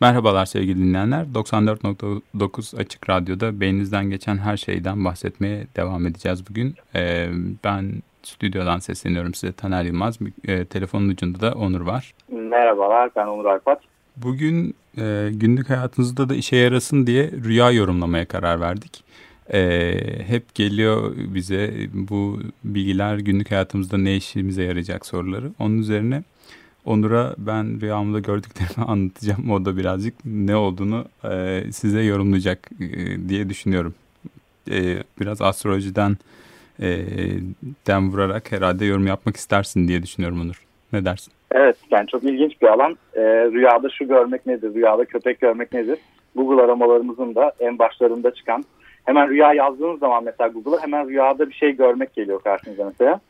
Merhabalar sevgili dinleyenler. 94.9 Açık Radyo'da beyninizden geçen her şeyden bahsetmeye devam edeceğiz bugün. Ee, ben stüdyodan sesleniyorum size Taner Yılmaz. E, telefonun ucunda da Onur var. Merhabalar ben Onur Arpat. Bugün e, günlük hayatınızda da işe yarasın diye rüya yorumlamaya karar verdik. E, hep geliyor bize bu bilgiler günlük hayatımızda ne işimize yarayacak soruları. Onun üzerine Onur'a ben rüyamda gördüklerimi anlatacağım. O da birazcık ne olduğunu e, size yorumlayacak e, diye düşünüyorum. E, biraz astrolojiden e, dem vurarak herhalde yorum yapmak istersin diye düşünüyorum Onur. Ne dersin? Evet yani çok ilginç bir alan. E, rüyada şu görmek nedir? Rüyada köpek görmek nedir? Google aramalarımızın da en başlarında çıkan. Hemen rüya yazdığınız zaman mesela Google'a hemen rüyada bir şey görmek geliyor karşınıza mesela.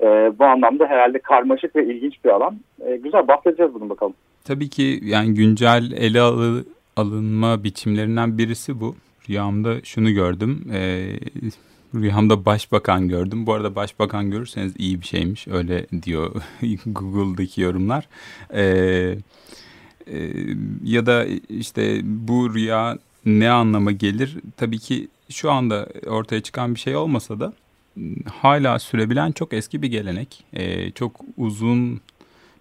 E, bu anlamda herhalde karmaşık ve ilginç bir alan. E, güzel bahsedeceğiz bunu bakalım. Tabii ki yani güncel ele alı, alınma biçimlerinden birisi bu. Rüyamda şunu gördüm. E, rüyamda başbakan gördüm. Bu arada başbakan görürseniz iyi bir şeymiş. Öyle diyor Google'daki yorumlar. E, e, ya da işte bu rüya ne anlama gelir? Tabii ki şu anda ortaya çıkan bir şey olmasa da hala sürebilen çok eski bir gelenek. E, çok uzun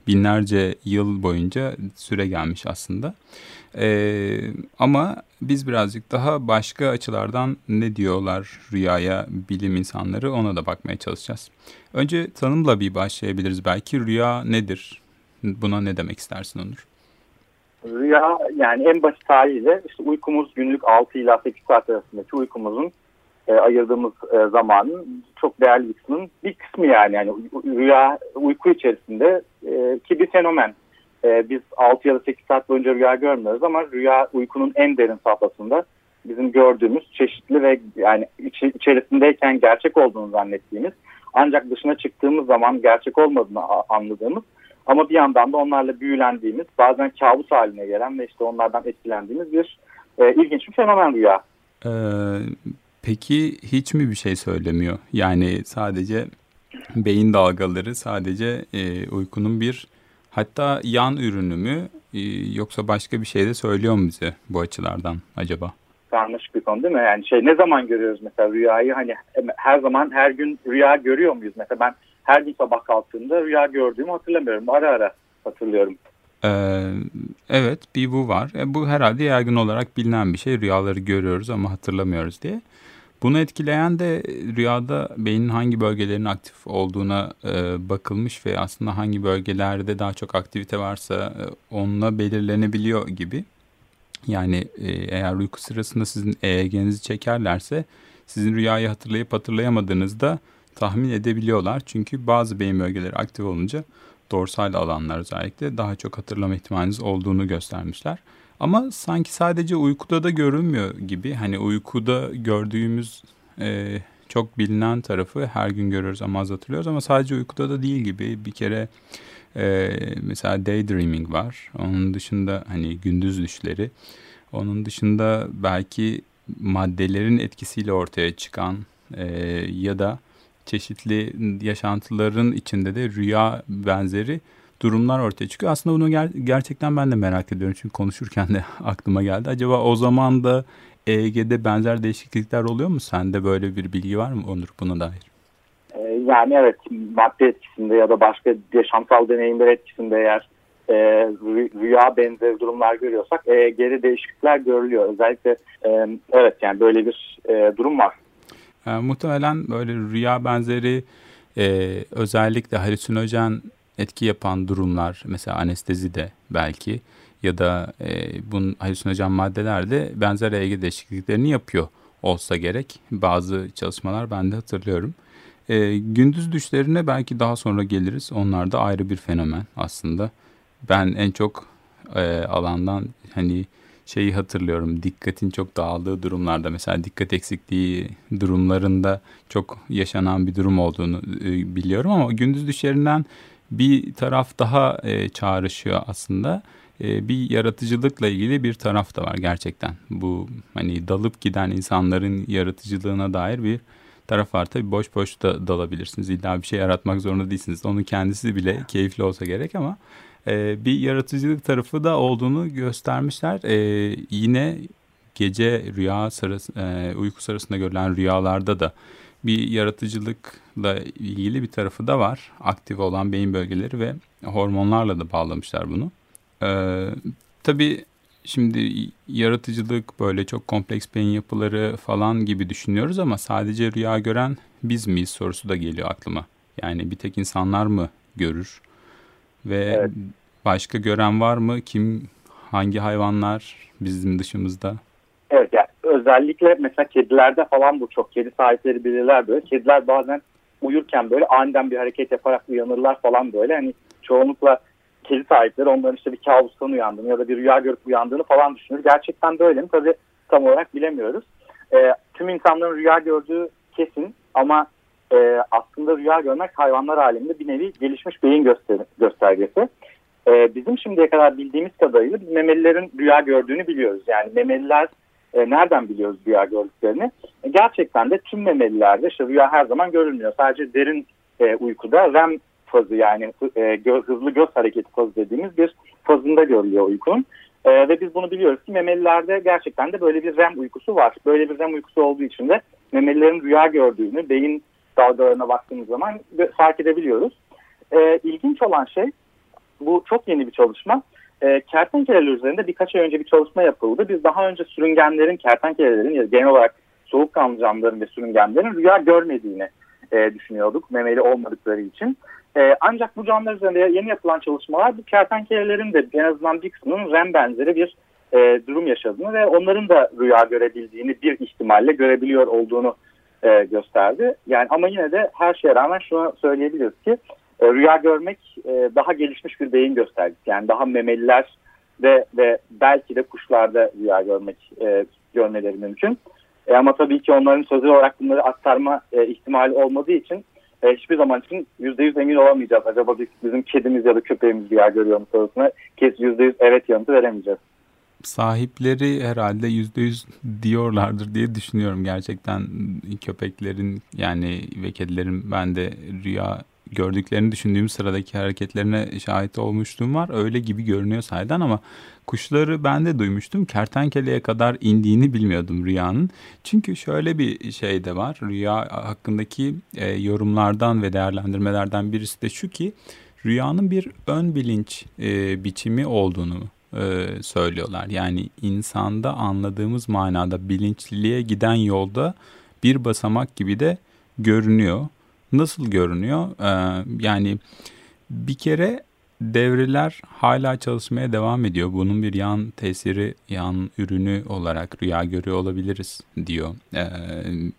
binlerce yıl boyunca süre gelmiş aslında. E, ama biz birazcık daha başka açılardan ne diyorlar rüyaya bilim insanları ona da bakmaya çalışacağız. Önce tanımla bir başlayabiliriz belki. Rüya nedir? Buna ne demek istersin Onur? Rüya yani en basit haliyle işte uykumuz günlük 6 ila 8 saat arasındaki uykumuzun e, ayırdığımız e, zamanın çok değerli bir kısmının bir kısmı yani. yani rüya uyku içerisinde e, ki bir fenomen. E, biz 6 ya da 8 saat boyunca rüya görmüyoruz ama rüya uykunun en derin safhasında bizim gördüğümüz çeşitli ve yani iç, içerisindeyken gerçek olduğunu zannettiğimiz ancak dışına çıktığımız zaman gerçek olmadığını anladığımız ama bir yandan da onlarla büyülendiğimiz bazen kabus haline gelen ve işte onlardan etkilendiğimiz bir e, ilginç bir fenomen rüya. Ee, Peki hiç mi bir şey söylemiyor? Yani sadece beyin dalgaları sadece e, uykunun bir hatta yan ürünü mü e, yoksa başka bir şey de söylüyor mu bize bu açılardan acaba? Karmaşık bir konu değil mi? Yani şey ne zaman görüyoruz mesela rüyayı hani her zaman her gün rüya görüyor muyuz? Mesela ben her gün sabah kalktığımda rüya gördüğümü hatırlamıyorum. Ara ara hatırlıyorum. Ee, evet bir bu var. E, bu herhalde yaygın olarak bilinen bir şey. Rüyaları görüyoruz ama hatırlamıyoruz diye. Bunu etkileyen de rüyada beynin hangi bölgelerinin aktif olduğuna e, bakılmış ve aslında hangi bölgelerde daha çok aktivite varsa e, onunla belirlenebiliyor gibi. Yani e, eğer uyku sırasında sizin EEG'nizi çekerlerse sizin rüyayı hatırlayıp hatırlayamadığınızda tahmin edebiliyorlar. Çünkü bazı beyin bölgeleri aktif olunca dorsal alanlar özellikle daha çok hatırlama ihtimaliniz olduğunu göstermişler. Ama sanki sadece uykuda da görünmüyor gibi. Hani uykuda gördüğümüz e, çok bilinen tarafı her gün görüyoruz ama az hatırlıyoruz. Ama sadece uykuda da değil gibi. Bir kere e, mesela daydreaming var. Onun dışında hani gündüz düşleri. Onun dışında belki maddelerin etkisiyle ortaya çıkan e, ya da çeşitli yaşantıların içinde de rüya benzeri durumlar ortaya çıkıyor. Aslında bunu ger- gerçekten ben de merak ediyorum. Çünkü konuşurken de aklıma geldi. Acaba o zaman da EEG'de benzer değişiklikler oluyor mu? Sende böyle bir bilgi var mı Onur buna dair? Ee, yani evet madde etkisinde ya da başka yaşamsal deneyimler etkisinde eğer e, rüya benzeri durumlar görüyorsak EEG'de değişiklikler görülüyor. Özellikle e, evet yani böyle bir e, durum var. E, muhtemelen böyle rüya benzeri e, özellikle halüsinojen etki yapan durumlar mesela anestezi de belki ya da e, bunun halüsinojen maddeler de benzer EEG değişikliklerini yapıyor olsa gerek. Bazı çalışmalar ben de hatırlıyorum. E, gündüz düşlerine belki daha sonra geliriz. Onlar da ayrı bir fenomen aslında. Ben en çok e, alandan hani şeyi hatırlıyorum. Dikkatin çok dağıldığı durumlarda mesela dikkat eksikliği durumlarında çok yaşanan bir durum olduğunu e, biliyorum ama gündüz düşlerinden bir taraf daha e, çağrışıyor aslında. E, bir yaratıcılıkla ilgili bir taraf da var gerçekten. Bu hani dalıp giden insanların yaratıcılığına dair bir taraf var. Tabii boş boş da dalabilirsiniz. İlla bir şey yaratmak zorunda değilsiniz. Onun kendisi bile keyifli olsa gerek ama e, bir yaratıcılık tarafı da olduğunu göstermişler. E, yine gece rüya sırası, e, uyku sırasında görülen rüyalarda da bir yaratıcılıkla ilgili bir tarafı da var. Aktif olan beyin bölgeleri ve hormonlarla da bağlamışlar bunu. Ee, tabii şimdi yaratıcılık böyle çok kompleks beyin yapıları falan gibi düşünüyoruz ama sadece rüya gören biz miyiz sorusu da geliyor aklıma. Yani bir tek insanlar mı görür ve evet. başka gören var mı? Kim, hangi hayvanlar bizim dışımızda? Evet yani özellikle mesela kedilerde falan bu çok. Kedi sahipleri bilirler böyle. Kediler bazen uyurken böyle aniden bir hareket yaparak uyanırlar falan böyle. Hani çoğunlukla kedi sahipleri onların işte bir kabustan uyandığını ya da bir rüya görüp uyandığını falan düşünür. Gerçekten böyle mi? Tabii tam olarak bilemiyoruz. E, tüm insanların rüya gördüğü kesin ama e, aslında rüya görmek hayvanlar aleminde bir nevi gelişmiş beyin göster göstergesi. E, bizim şimdiye kadar bildiğimiz kadarıyla biz memelilerin rüya gördüğünü biliyoruz. Yani memeliler e, nereden biliyoruz rüya gördüklerini? E, gerçekten de tüm memelilerde işte rüya her zaman görülmüyor. Sadece derin e, uykuda REM fazı yani e, hızlı göz hareketi fazı dediğimiz bir fazında görülüyor uykunun. E, ve biz bunu biliyoruz ki memelilerde gerçekten de böyle bir REM uykusu var. Böyle bir REM uykusu olduğu için de memelilerin rüya gördüğünü beyin dalgalarına baktığımız zaman fark edebiliyoruz. E, ilginç olan şey bu çok yeni bir çalışma. E, kertenkeleler üzerinde birkaç ay önce bir çalışma yapıldı. Biz daha önce sürüngenlerin, kertenkelelerin ya genel olarak soğukkanlı canlıların ve sürüngenlerin rüya görmediğini e, düşünüyorduk memeli olmadıkları için. E, ancak bu canlılar üzerinde yeni yapılan çalışmalar bu kertenkelelerin de en azından bir kısmının REM benzeri bir e, durum yaşadığını ve onların da rüya görebildiğini bir ihtimalle görebiliyor olduğunu e, gösterdi. Yani ama yine de her şeye rağmen şunu söyleyebiliriz ki rüya görmek e, daha gelişmiş bir beyin göstergesi. Yani daha memeliler de ve belki de kuşlarda rüya görmek e, görmeleri mümkün. E, ama tabii ki onların sözlü olarak bunları aktarma e, ihtimali olmadığı için e, hiçbir zaman için yüzde yüz emin olamayacağız. Acaba biz, bizim kedimiz ya da köpeğimiz rüya görüyor mu sorusuna kes yüzde yüz evet yanıtı veremeyeceğiz. Sahipleri herhalde yüzde yüz diyorlardır diye düşünüyorum gerçekten köpeklerin yani ve kedilerin ben de rüya gördüklerini düşündüğüm sıradaki hareketlerine şahit olmuşluğum var. Öyle gibi görünüyor sayeden ama kuşları ben de duymuştum. Kertenkeleye kadar indiğini bilmiyordum rüyanın. Çünkü şöyle bir şey de var. Rüya hakkındaki e, yorumlardan ve değerlendirmelerden birisi de şu ki rüyanın bir ön bilinç e, biçimi olduğunu e, söylüyorlar. Yani insanda anladığımız manada bilinçliliğe giden yolda bir basamak gibi de görünüyor. Nasıl görünüyor? Ee, yani bir kere devreler hala çalışmaya devam ediyor. Bunun bir yan tesiri, yan ürünü olarak rüya görüyor olabiliriz diyor. Ee,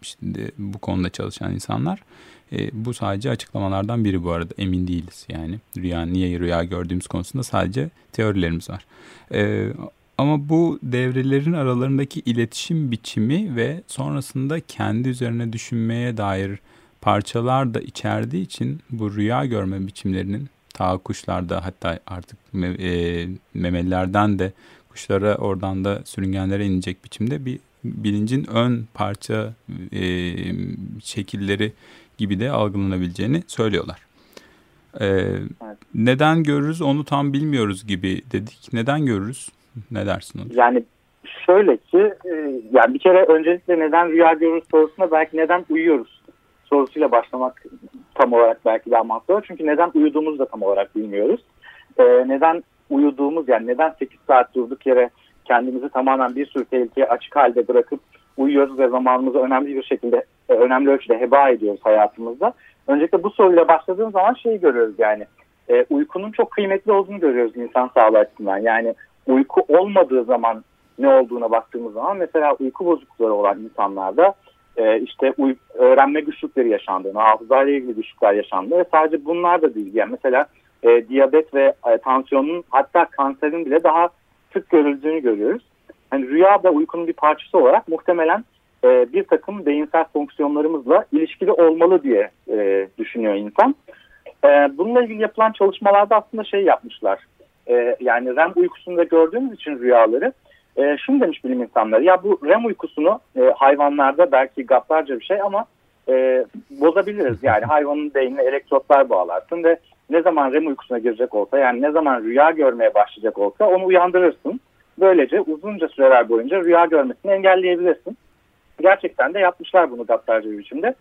şimdi bu konuda çalışan insanlar. E, bu sadece açıklamalardan biri bu arada emin değiliz yani. Rüya niye rüya gördüğümüz konusunda sadece teorilerimiz var. E, ama bu devrelerin aralarındaki iletişim biçimi ve sonrasında kendi üzerine düşünmeye dair parçalar da içerdiği için bu rüya görme biçimlerinin ta kuşlarda hatta artık e, memelilerden de kuşlara oradan da sürüngenlere inecek biçimde bir bilincin ön parça e, şekilleri gibi de algılanabileceğini söylüyorlar. Ee. Neden görürüz onu tam bilmiyoruz gibi dedik. Neden görürüz? Ne dersin? Hocam? Yani şöyle ki e, yani bir kere öncelikle neden rüya görürüz sorusuna belki neden uyuyoruz sorusuyla başlamak tam olarak belki daha mantıklı. Çünkü neden uyuduğumuzu da tam olarak bilmiyoruz. Ee, neden uyuduğumuz yani neden 8 saat durduk yere kendimizi tamamen bir sürü tehlikeye açık halde bırakıp uyuyoruz ve zamanımızı önemli bir şekilde e, önemli ölçüde heba ediyoruz hayatımızda. Öncelikle bu soruyla başladığım zaman şeyi görüyoruz yani e, uykunun çok kıymetli olduğunu görüyoruz insan sağlığı açısından. Yani uyku olmadığı zaman ne olduğuna baktığımız zaman mesela uyku bozuklukları olan insanlarda e, işte öğrenme güçlükleri yaşandığını, hafızayla ilgili güçlükler yaşandığını ve sadece bunlar da değil. Yani mesela e, diyabet ve e, tansiyonun hatta kanserin bile daha sık görüldüğünü görüyoruz. Hani rüya da uykunun bir parçası olarak muhtemelen e, bir takım beyinsel fonksiyonlarımızla ilişkili olmalı diye e, düşünüyor insan. E, bununla ilgili yapılan çalışmalarda aslında şey yapmışlar. E, yani REM uykusunda gördüğümüz için rüyaları e, şunu demiş bilim insanları. Ya bu REM uykusunu e, hayvanlarda belki gaplarca bir şey ama e, bozabiliriz. Yani hayvanın beynine elektrotlar bağlarsın ve ne zaman REM uykusuna girecek olsa yani ne zaman rüya görmeye başlayacak olsa onu uyandırırsın. Böylece uzunca süreler boyunca rüya görmesini engelleyebilirsin. Gerçekten de yapmışlar bunu gaddarca bir biçimde.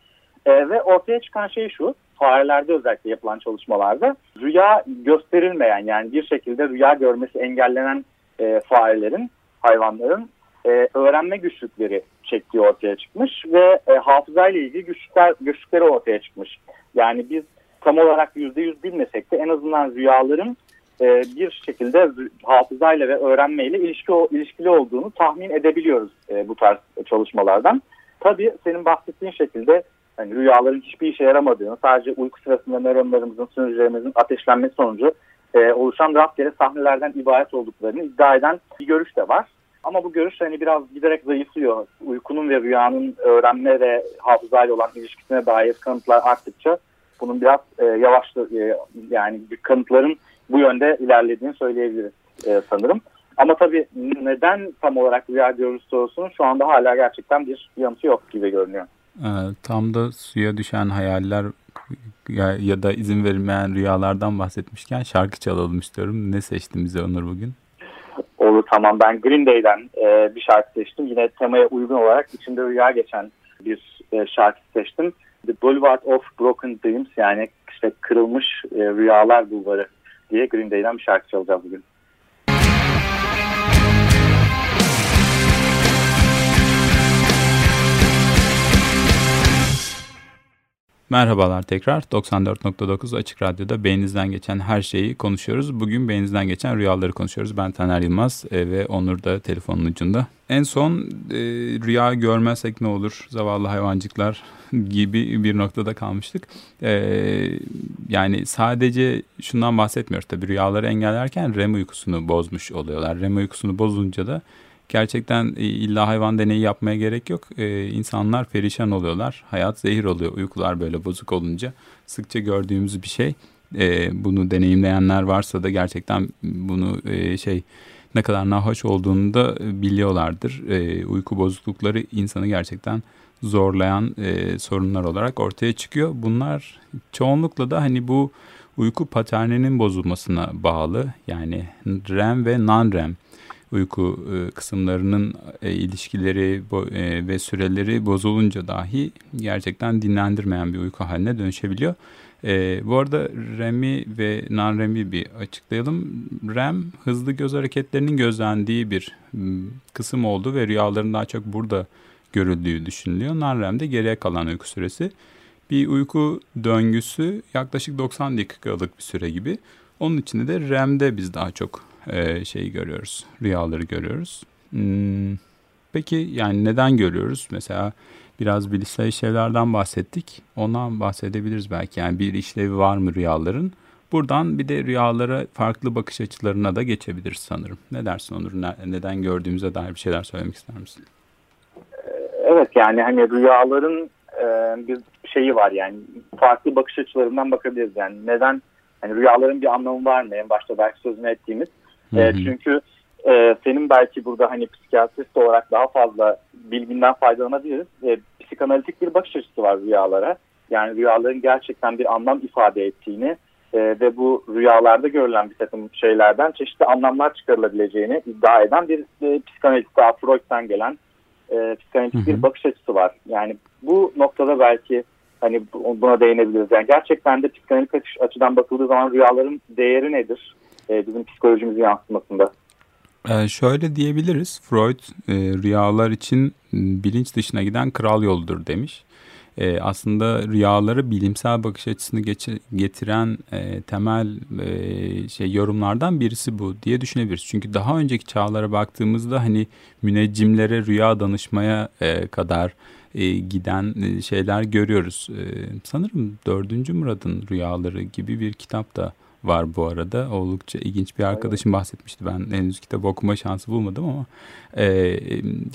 E, ve ortaya çıkan şey şu, farelerde özellikle yapılan çalışmalarda rüya gösterilmeyen yani bir şekilde rüya görmesi engellenen e, farelerin, hayvanların e, öğrenme güçlükleri çektiği ortaya çıkmış ve e, hafızayla ilgili güçlükler, güçlükleri ortaya çıkmış. Yani biz tam olarak yüzde yüz bilmesek de en azından rüyaların e, bir şekilde hafızayla ve öğrenmeyle ilişki, ilişkili olduğunu tahmin edebiliyoruz e, bu tarz çalışmalardan. Tabii senin bahsettiğin şekilde yani rüyaların hiçbir işe yaramadığını, sadece uyku sırasında nöronlarımızın, sinirlerimizin ateşlenmesi sonucu e, oluşan rastgele sahnelerden ibaret olduklarını iddia eden bir görüş de var. Ama bu görüş hani biraz giderek zayıflıyor. Uykunun ve rüyanın öğrenme ve hafızayla olan ilişkisine dair kanıtlar arttıkça bunun biraz e, yavaş e, yani kanıtların bu yönde ilerlediğini söyleyebiliriz e, sanırım. Ama tabii neden tam olarak rüya görürüz sorusunun şu anda hala gerçekten bir yanıtı yok gibi görünüyor. Ee, tam da suya düşen hayaller ya, ya da izin verilmeyen rüyalardan bahsetmişken şarkı çalalım istiyorum. Ne seçtin bize Onur bugün? Olur tamam ben Green Day'den e, bir şarkı seçtim. Yine temaya uygun olarak içinde rüya geçen bir e, şarkı seçtim. The Boulevard of Broken Dreams yani işte kırılmış e, rüyalar bulvarı diye Green Day'den bir şarkı çalacağız bugün. Merhabalar tekrar 94.9 Açık Radyo'da beyninizden geçen her şeyi konuşuyoruz. Bugün beyninizden geçen rüyaları konuşuyoruz. Ben Taner Yılmaz e, ve Onur da telefonun ucunda. En son e, rüya görmezsek ne olur zavallı hayvancıklar gibi bir noktada kalmıştık. E, yani sadece şundan bahsetmiyoruz tabii rüyaları engellerken REM uykusunu bozmuş oluyorlar. REM uykusunu bozunca da Gerçekten e, illa hayvan deneyi yapmaya gerek yok. Ee, insanlar perişan oluyorlar. Hayat zehir oluyor uykular böyle bozuk olunca. Sıkça gördüğümüz bir şey. Ee, bunu deneyimleyenler varsa da gerçekten bunu e, şey ne kadar nahoş olduğunu da biliyorlardır. E, uyku bozuklukları insanı gerçekten zorlayan e, sorunlar olarak ortaya çıkıyor. Bunlar çoğunlukla da hani bu uyku paterninin bozulmasına bağlı. Yani REM ve non-REM uyku e, kısımlarının e, ilişkileri e, ve süreleri bozulunca dahi gerçekten dinlendirmeyen bir uyku haline dönüşebiliyor. Bu arada REM'i ve non-REM'i bir açıklayalım. REM hızlı göz hareketlerinin gözlendiği bir kısım oldu ve rüyaların daha çok burada görüldüğü düşünülüyor. Non-REM de geriye kalan uyku süresi. Bir uyku döngüsü yaklaşık 90 dakikalık bir süre gibi. Onun içinde de REM'de biz daha çok e, şeyi görüyoruz. Rüyaları görüyoruz. Hmm, peki yani neden görüyoruz? Mesela biraz bilişsel işlevlerden bahsettik. Ondan bahsedebiliriz belki. Yani bir işlevi var mı rüyaların? Buradan bir de rüyalara farklı bakış açılarına da geçebiliriz sanırım. Ne dersin Onur? Ne, neden gördüğümüze dair bir şeyler söylemek ister misin? Evet yani hani rüyaların e, bir şeyi var yani farklı bakış açılarından bakabiliriz. Yani neden hani rüyaların bir anlamı var mı? En başta belki sözünü ettiğimiz e, çünkü e, senin belki burada hani psikiyatrist olarak daha fazla bilginden faydalanabiliriz. E, psikanalitik bir bakış açısı var rüyalara. Yani rüyaların gerçekten bir anlam ifade ettiğini e, ve bu rüyalarda görülen bir takım şeylerden çeşitli anlamlar çıkarılabileceğini iddia eden bir e, psikanalitik daha Freud'dan gelen e, psikanalitik bir bakış açısı var. Yani bu noktada belki hani buna değinebiliriz. Yani gerçekten de psikanalitik açıdan bakıldığı zaman rüyaların değeri nedir? E, bizim psikolojimizi yansıtmasında. Ee, şöyle diyebiliriz. Freud e, rüyalar için bilinç dışına giden kral yoludur demiş. E, aslında rüyaları bilimsel bakış açısını geçir, getiren e, temel e, şey yorumlardan birisi bu diye düşünebiliriz. Çünkü daha önceki çağlara baktığımızda hani müneccimlere rüya danışmaya e, kadar e, giden e, şeyler görüyoruz. E, sanırım dördüncü Murad'ın rüyaları gibi bir kitap da var bu arada. Oldukça ilginç bir arkadaşım bahsetmişti. Ben henüz kitap okuma şansı bulmadım ama e,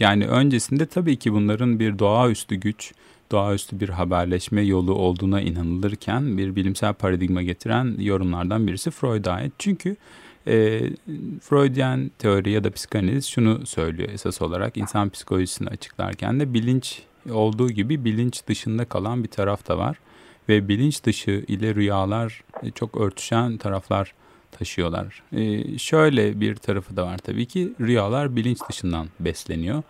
yani öncesinde tabii ki bunların bir doğaüstü güç, doğaüstü bir haberleşme yolu olduğuna inanılırken bir bilimsel paradigma getiren yorumlardan birisi Freud'a ait. Çünkü e, Freudian teori ya da psikanaliz şunu söylüyor esas olarak insan psikolojisini açıklarken de bilinç olduğu gibi bilinç dışında kalan bir taraf da var ve bilinç dışı ile rüyalar e, çok örtüşen taraflar taşıyorlar. E, şöyle bir tarafı da var tabii ki rüyalar bilinç dışından besleniyor.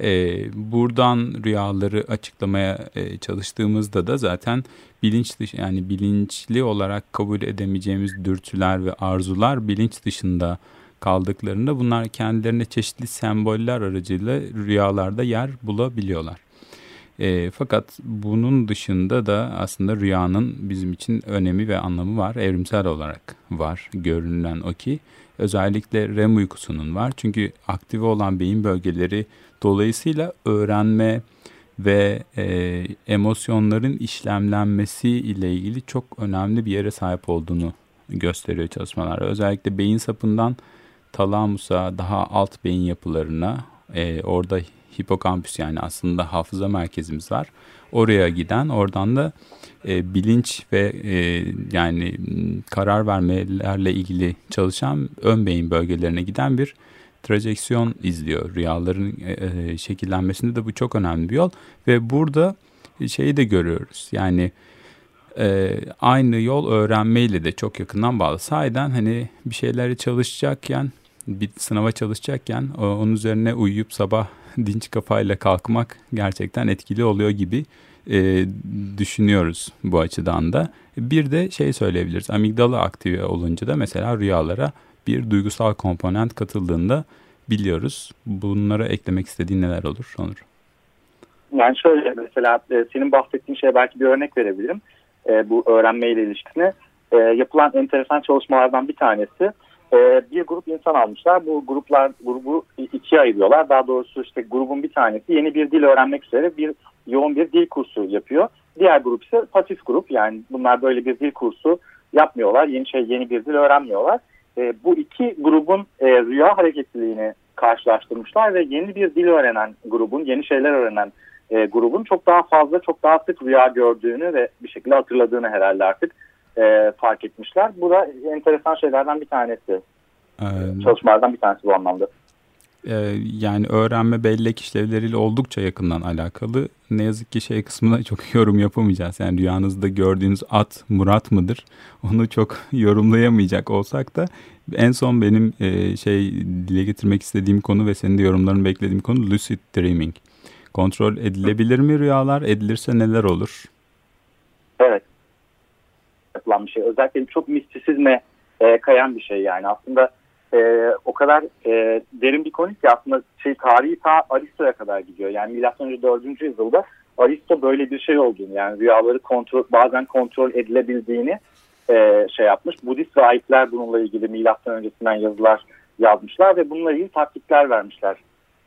E, buradan rüyaları açıklamaya e, çalıştığımızda da zaten bilinç dışı yani bilinçli olarak kabul edemeyeceğimiz dürtüler ve arzular bilinç dışında kaldıklarında bunlar kendilerine çeşitli semboller aracılığıyla rüyalarda yer bulabiliyorlar. E, fakat bunun dışında da aslında rüyanın bizim için önemi ve anlamı var. Evrimsel olarak var. Görünen o ki özellikle REM uykusunun var. Çünkü aktive olan beyin bölgeleri dolayısıyla öğrenme ve e, emosyonların işlemlenmesi ile ilgili çok önemli bir yere sahip olduğunu gösteriyor çalışmalar. Özellikle beyin sapından talamusa daha alt beyin yapılarına e, orada hipokampüs yani aslında hafıza merkezimiz var. Oraya giden oradan da e, bilinç ve e, yani karar vermelerle ilgili çalışan ön beyin bölgelerine giden bir trajeksiyon izliyor. Rüyaların e, e, şekillenmesinde de bu çok önemli bir yol ve burada şeyi de görüyoruz. Yani e, aynı yol öğrenmeyle de çok yakından bağlı. Sahiden hani bir şeyleri çalışacakken bir sınava çalışacakken onun üzerine uyuyup sabah dinç kafayla kalkmak gerçekten etkili oluyor gibi e, düşünüyoruz bu açıdan da. Bir de şey söyleyebiliriz. Amigdala aktive olunca da mesela rüyalara bir duygusal komponent katıldığında biliyoruz. Bunlara eklemek istediğin neler olur Onur? Yani şöyle mesela e, senin bahsettiğin şeye belki bir örnek verebilirim. E, bu öğrenmeyle ilişkine. E, yapılan enteresan çalışmalardan bir tanesi e, bir grup insan almışlar. Bu gruplar grubu ikiye ayırıyorlar. Daha doğrusu işte grubun bir tanesi yeni bir dil öğrenmek üzere bir yoğun bir dil kursu yapıyor. Diğer grup ise pasif grup yani bunlar böyle bir dil kursu yapmıyorlar. Yeni şey yeni bir dil öğrenmiyorlar. E, bu iki grubun e, rüya hareketliliğini karşılaştırmışlar ve yeni bir dil öğrenen grubun, yeni şeyler öğrenen e, grubun çok daha fazla, çok daha sık rüya gördüğünü ve bir şekilde hatırladığını herhalde artık e, fark etmişler. Bu da enteresan şeylerden bir tanesi. Ee, Çalışmalardan bir tanesi bu anlamda. E, yani öğrenme bellek işlevleriyle oldukça yakından alakalı. Ne yazık ki şey kısmına çok yorum yapamayacağız. Yani rüyanızda gördüğünüz at Murat mıdır? Onu çok yorumlayamayacak olsak da en son benim e, şey dile getirmek istediğim konu ve senin de yorumlarını beklediğim konu lucid dreaming. Kontrol edilebilir mi rüyalar? Edilirse neler olur? Evet yapılan bir şey. Özellikle çok mistisizme e, kayan bir şey yani. Aslında e, o kadar e, derin bir konu ki aslında şey, tarihi ta Aristo'ya kadar gidiyor. Yani önce 4. yüzyılda Aristo böyle bir şey olduğunu yani rüyaları kontrol bazen kontrol edilebildiğini e, şey yapmış. Budist rahipler bununla ilgili milattan öncesinden yazılar yazmışlar ve bununla ilgili taktikler vermişler.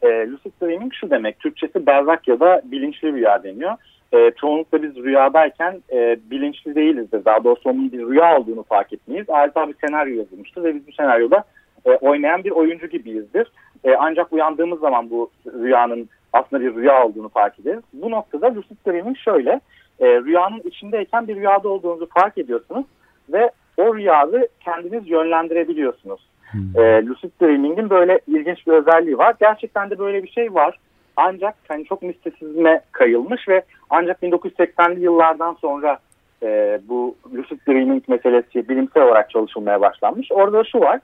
E, lucid dreaming şu demek, Türkçesi berrak ya da bilinçli rüya deniyor e, çoğunlukla biz rüyadayken e, bilinçli değilizdir. Daha doğrusu onun bir rüya olduğunu fark etmeyiz. Adeta bir senaryo yazılmıştır ve biz bu senaryoda e, oynayan bir oyuncu gibiyizdir. E, ancak uyandığımız zaman bu rüyanın aslında bir rüya olduğunu fark ederiz. Bu noktada lucid dreaming şöyle, e, rüyanın içindeyken bir rüyada olduğunuzu fark ediyorsunuz ve o rüyayı kendiniz yönlendirebiliyorsunuz. Hmm. E, lucid dreaming'in böyle ilginç bir özelliği var. Gerçekten de böyle bir şey var. Ancak hani çok mistisizme kayılmış ve ancak 1980'li yıllardan sonra e, bu lucid dreaming meselesi bilimsel olarak çalışılmaya başlanmış. Orada şu var,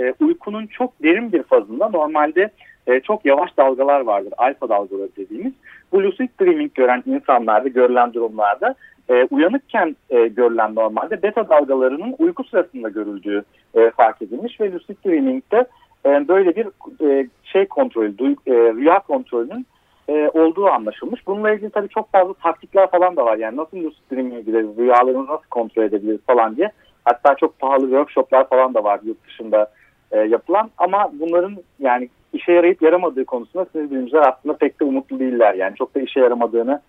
e, uykunun çok derin bir fazında normalde e, çok yavaş dalgalar vardır, alfa dalgaları dediğimiz. Bu lucid dreaming gören insanlarda, görülen durumlarda e, uyanıkken e, görülen normalde beta dalgalarının uyku sırasında görüldüğü e, fark edilmiş ve lucid dreaming'de e, böyle bir e, şey kontrolü, e, rüya kontrolünün e, olduğu anlaşılmış. Bununla ilgili tabii çok fazla taktikler falan da var. Yani nasıl lucid dreaming'e gideriz, rüyalarımızı nasıl kontrol edebiliriz falan diye. Hatta çok pahalı workshoplar falan da var yurt dışında yapılan. Ama bunların yani işe yarayıp yaramadığı konusunda siz bilimciler aslında pek de umutlu değiller. Yani çok da işe yaramadığını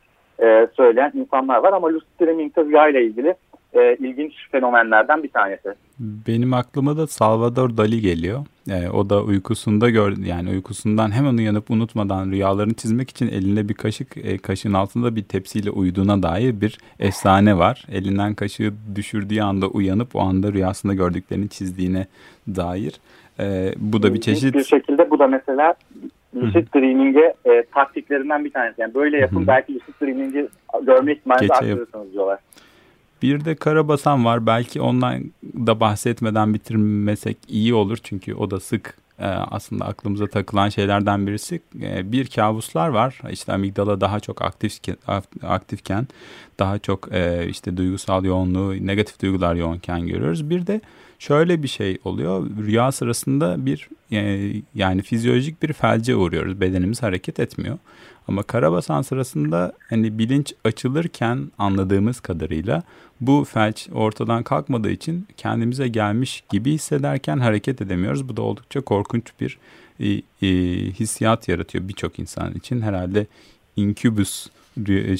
söyleyen insanlar var. Ama lucid dreaming rüya ile ilgili e, ilginç fenomenlerden bir tanesi. Benim aklıma da Salvador Dali geliyor. E, o da uykusunda gör yani uykusundan hemen uyanıp unutmadan rüyalarını çizmek için elinde bir kaşık e, kaşığın altında bir tepsiyle uyuduğuna dair bir efsane var. Elinden kaşığı düşürdüğü anda uyanıp o anda rüyasında gördüklerini çizdiğine dair. E, bu da bir çeşit... Bir şekilde bu da mesela lucid dreaming'e e, taktiklerinden bir tanesi. Yani böyle yapın Hı-hı. belki lucid dreaming'i görme ihtimalinizi arttırırsınız diyorlar. Bir de Karabasan var. Belki ondan da bahsetmeden bitirmesek iyi olur. Çünkü o da sık e, aslında aklımıza takılan şeylerden birisi. E, bir kabuslar var. İşte amigdala daha çok aktifken, aktifken daha çok e, işte duygusal yoğunluğu, negatif duygular yoğunken görüyoruz. Bir de şöyle bir şey oluyor. Rüya sırasında bir yani fizyolojik bir felce uğruyoruz. Bedenimiz hareket etmiyor. Ama karabasan sırasında hani bilinç açılırken anladığımız kadarıyla bu felç ortadan kalkmadığı için kendimize gelmiş gibi hissederken hareket edemiyoruz. Bu da oldukça korkunç bir e, e, hissiyat yaratıyor birçok insan için. Herhalde inkübüs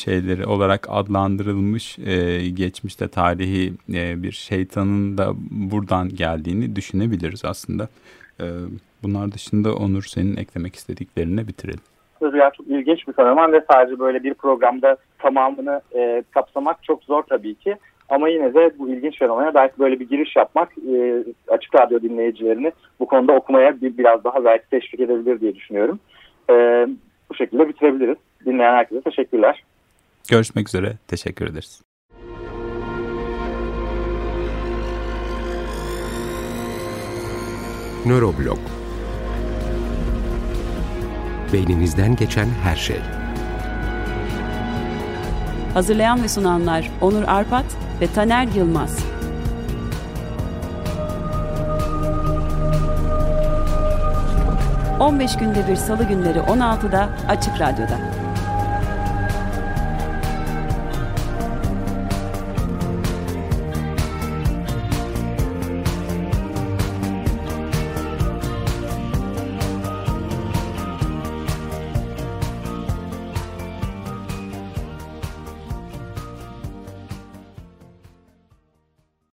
şeyleri olarak adlandırılmış e, geçmişte tarihi e, bir şeytanın da buradan geldiğini düşünebiliriz aslında. E, bunlar dışında Onur senin eklemek istediklerini bitirelim. Rüya çok ilginç bir fenomen ve sadece böyle bir programda tamamını e, kapsamak çok zor tabii ki. Ama yine de bu ilginç fenomene belki böyle bir giriş yapmak e, açık radyo dinleyicilerini bu konuda okumaya bir, biraz daha belki teşvik edebilir diye düşünüyorum. E, bu şekilde bitirebiliriz. Dinleyen herkese teşekkürler. Görüşmek üzere. Teşekkür ederiz. Nöroblog Beyninizden geçen her şey. Hazırlayan ve sunanlar Onur Arpat ve Taner Yılmaz. ...15 günde bir salı günleri 16'da Açık Radyo'da.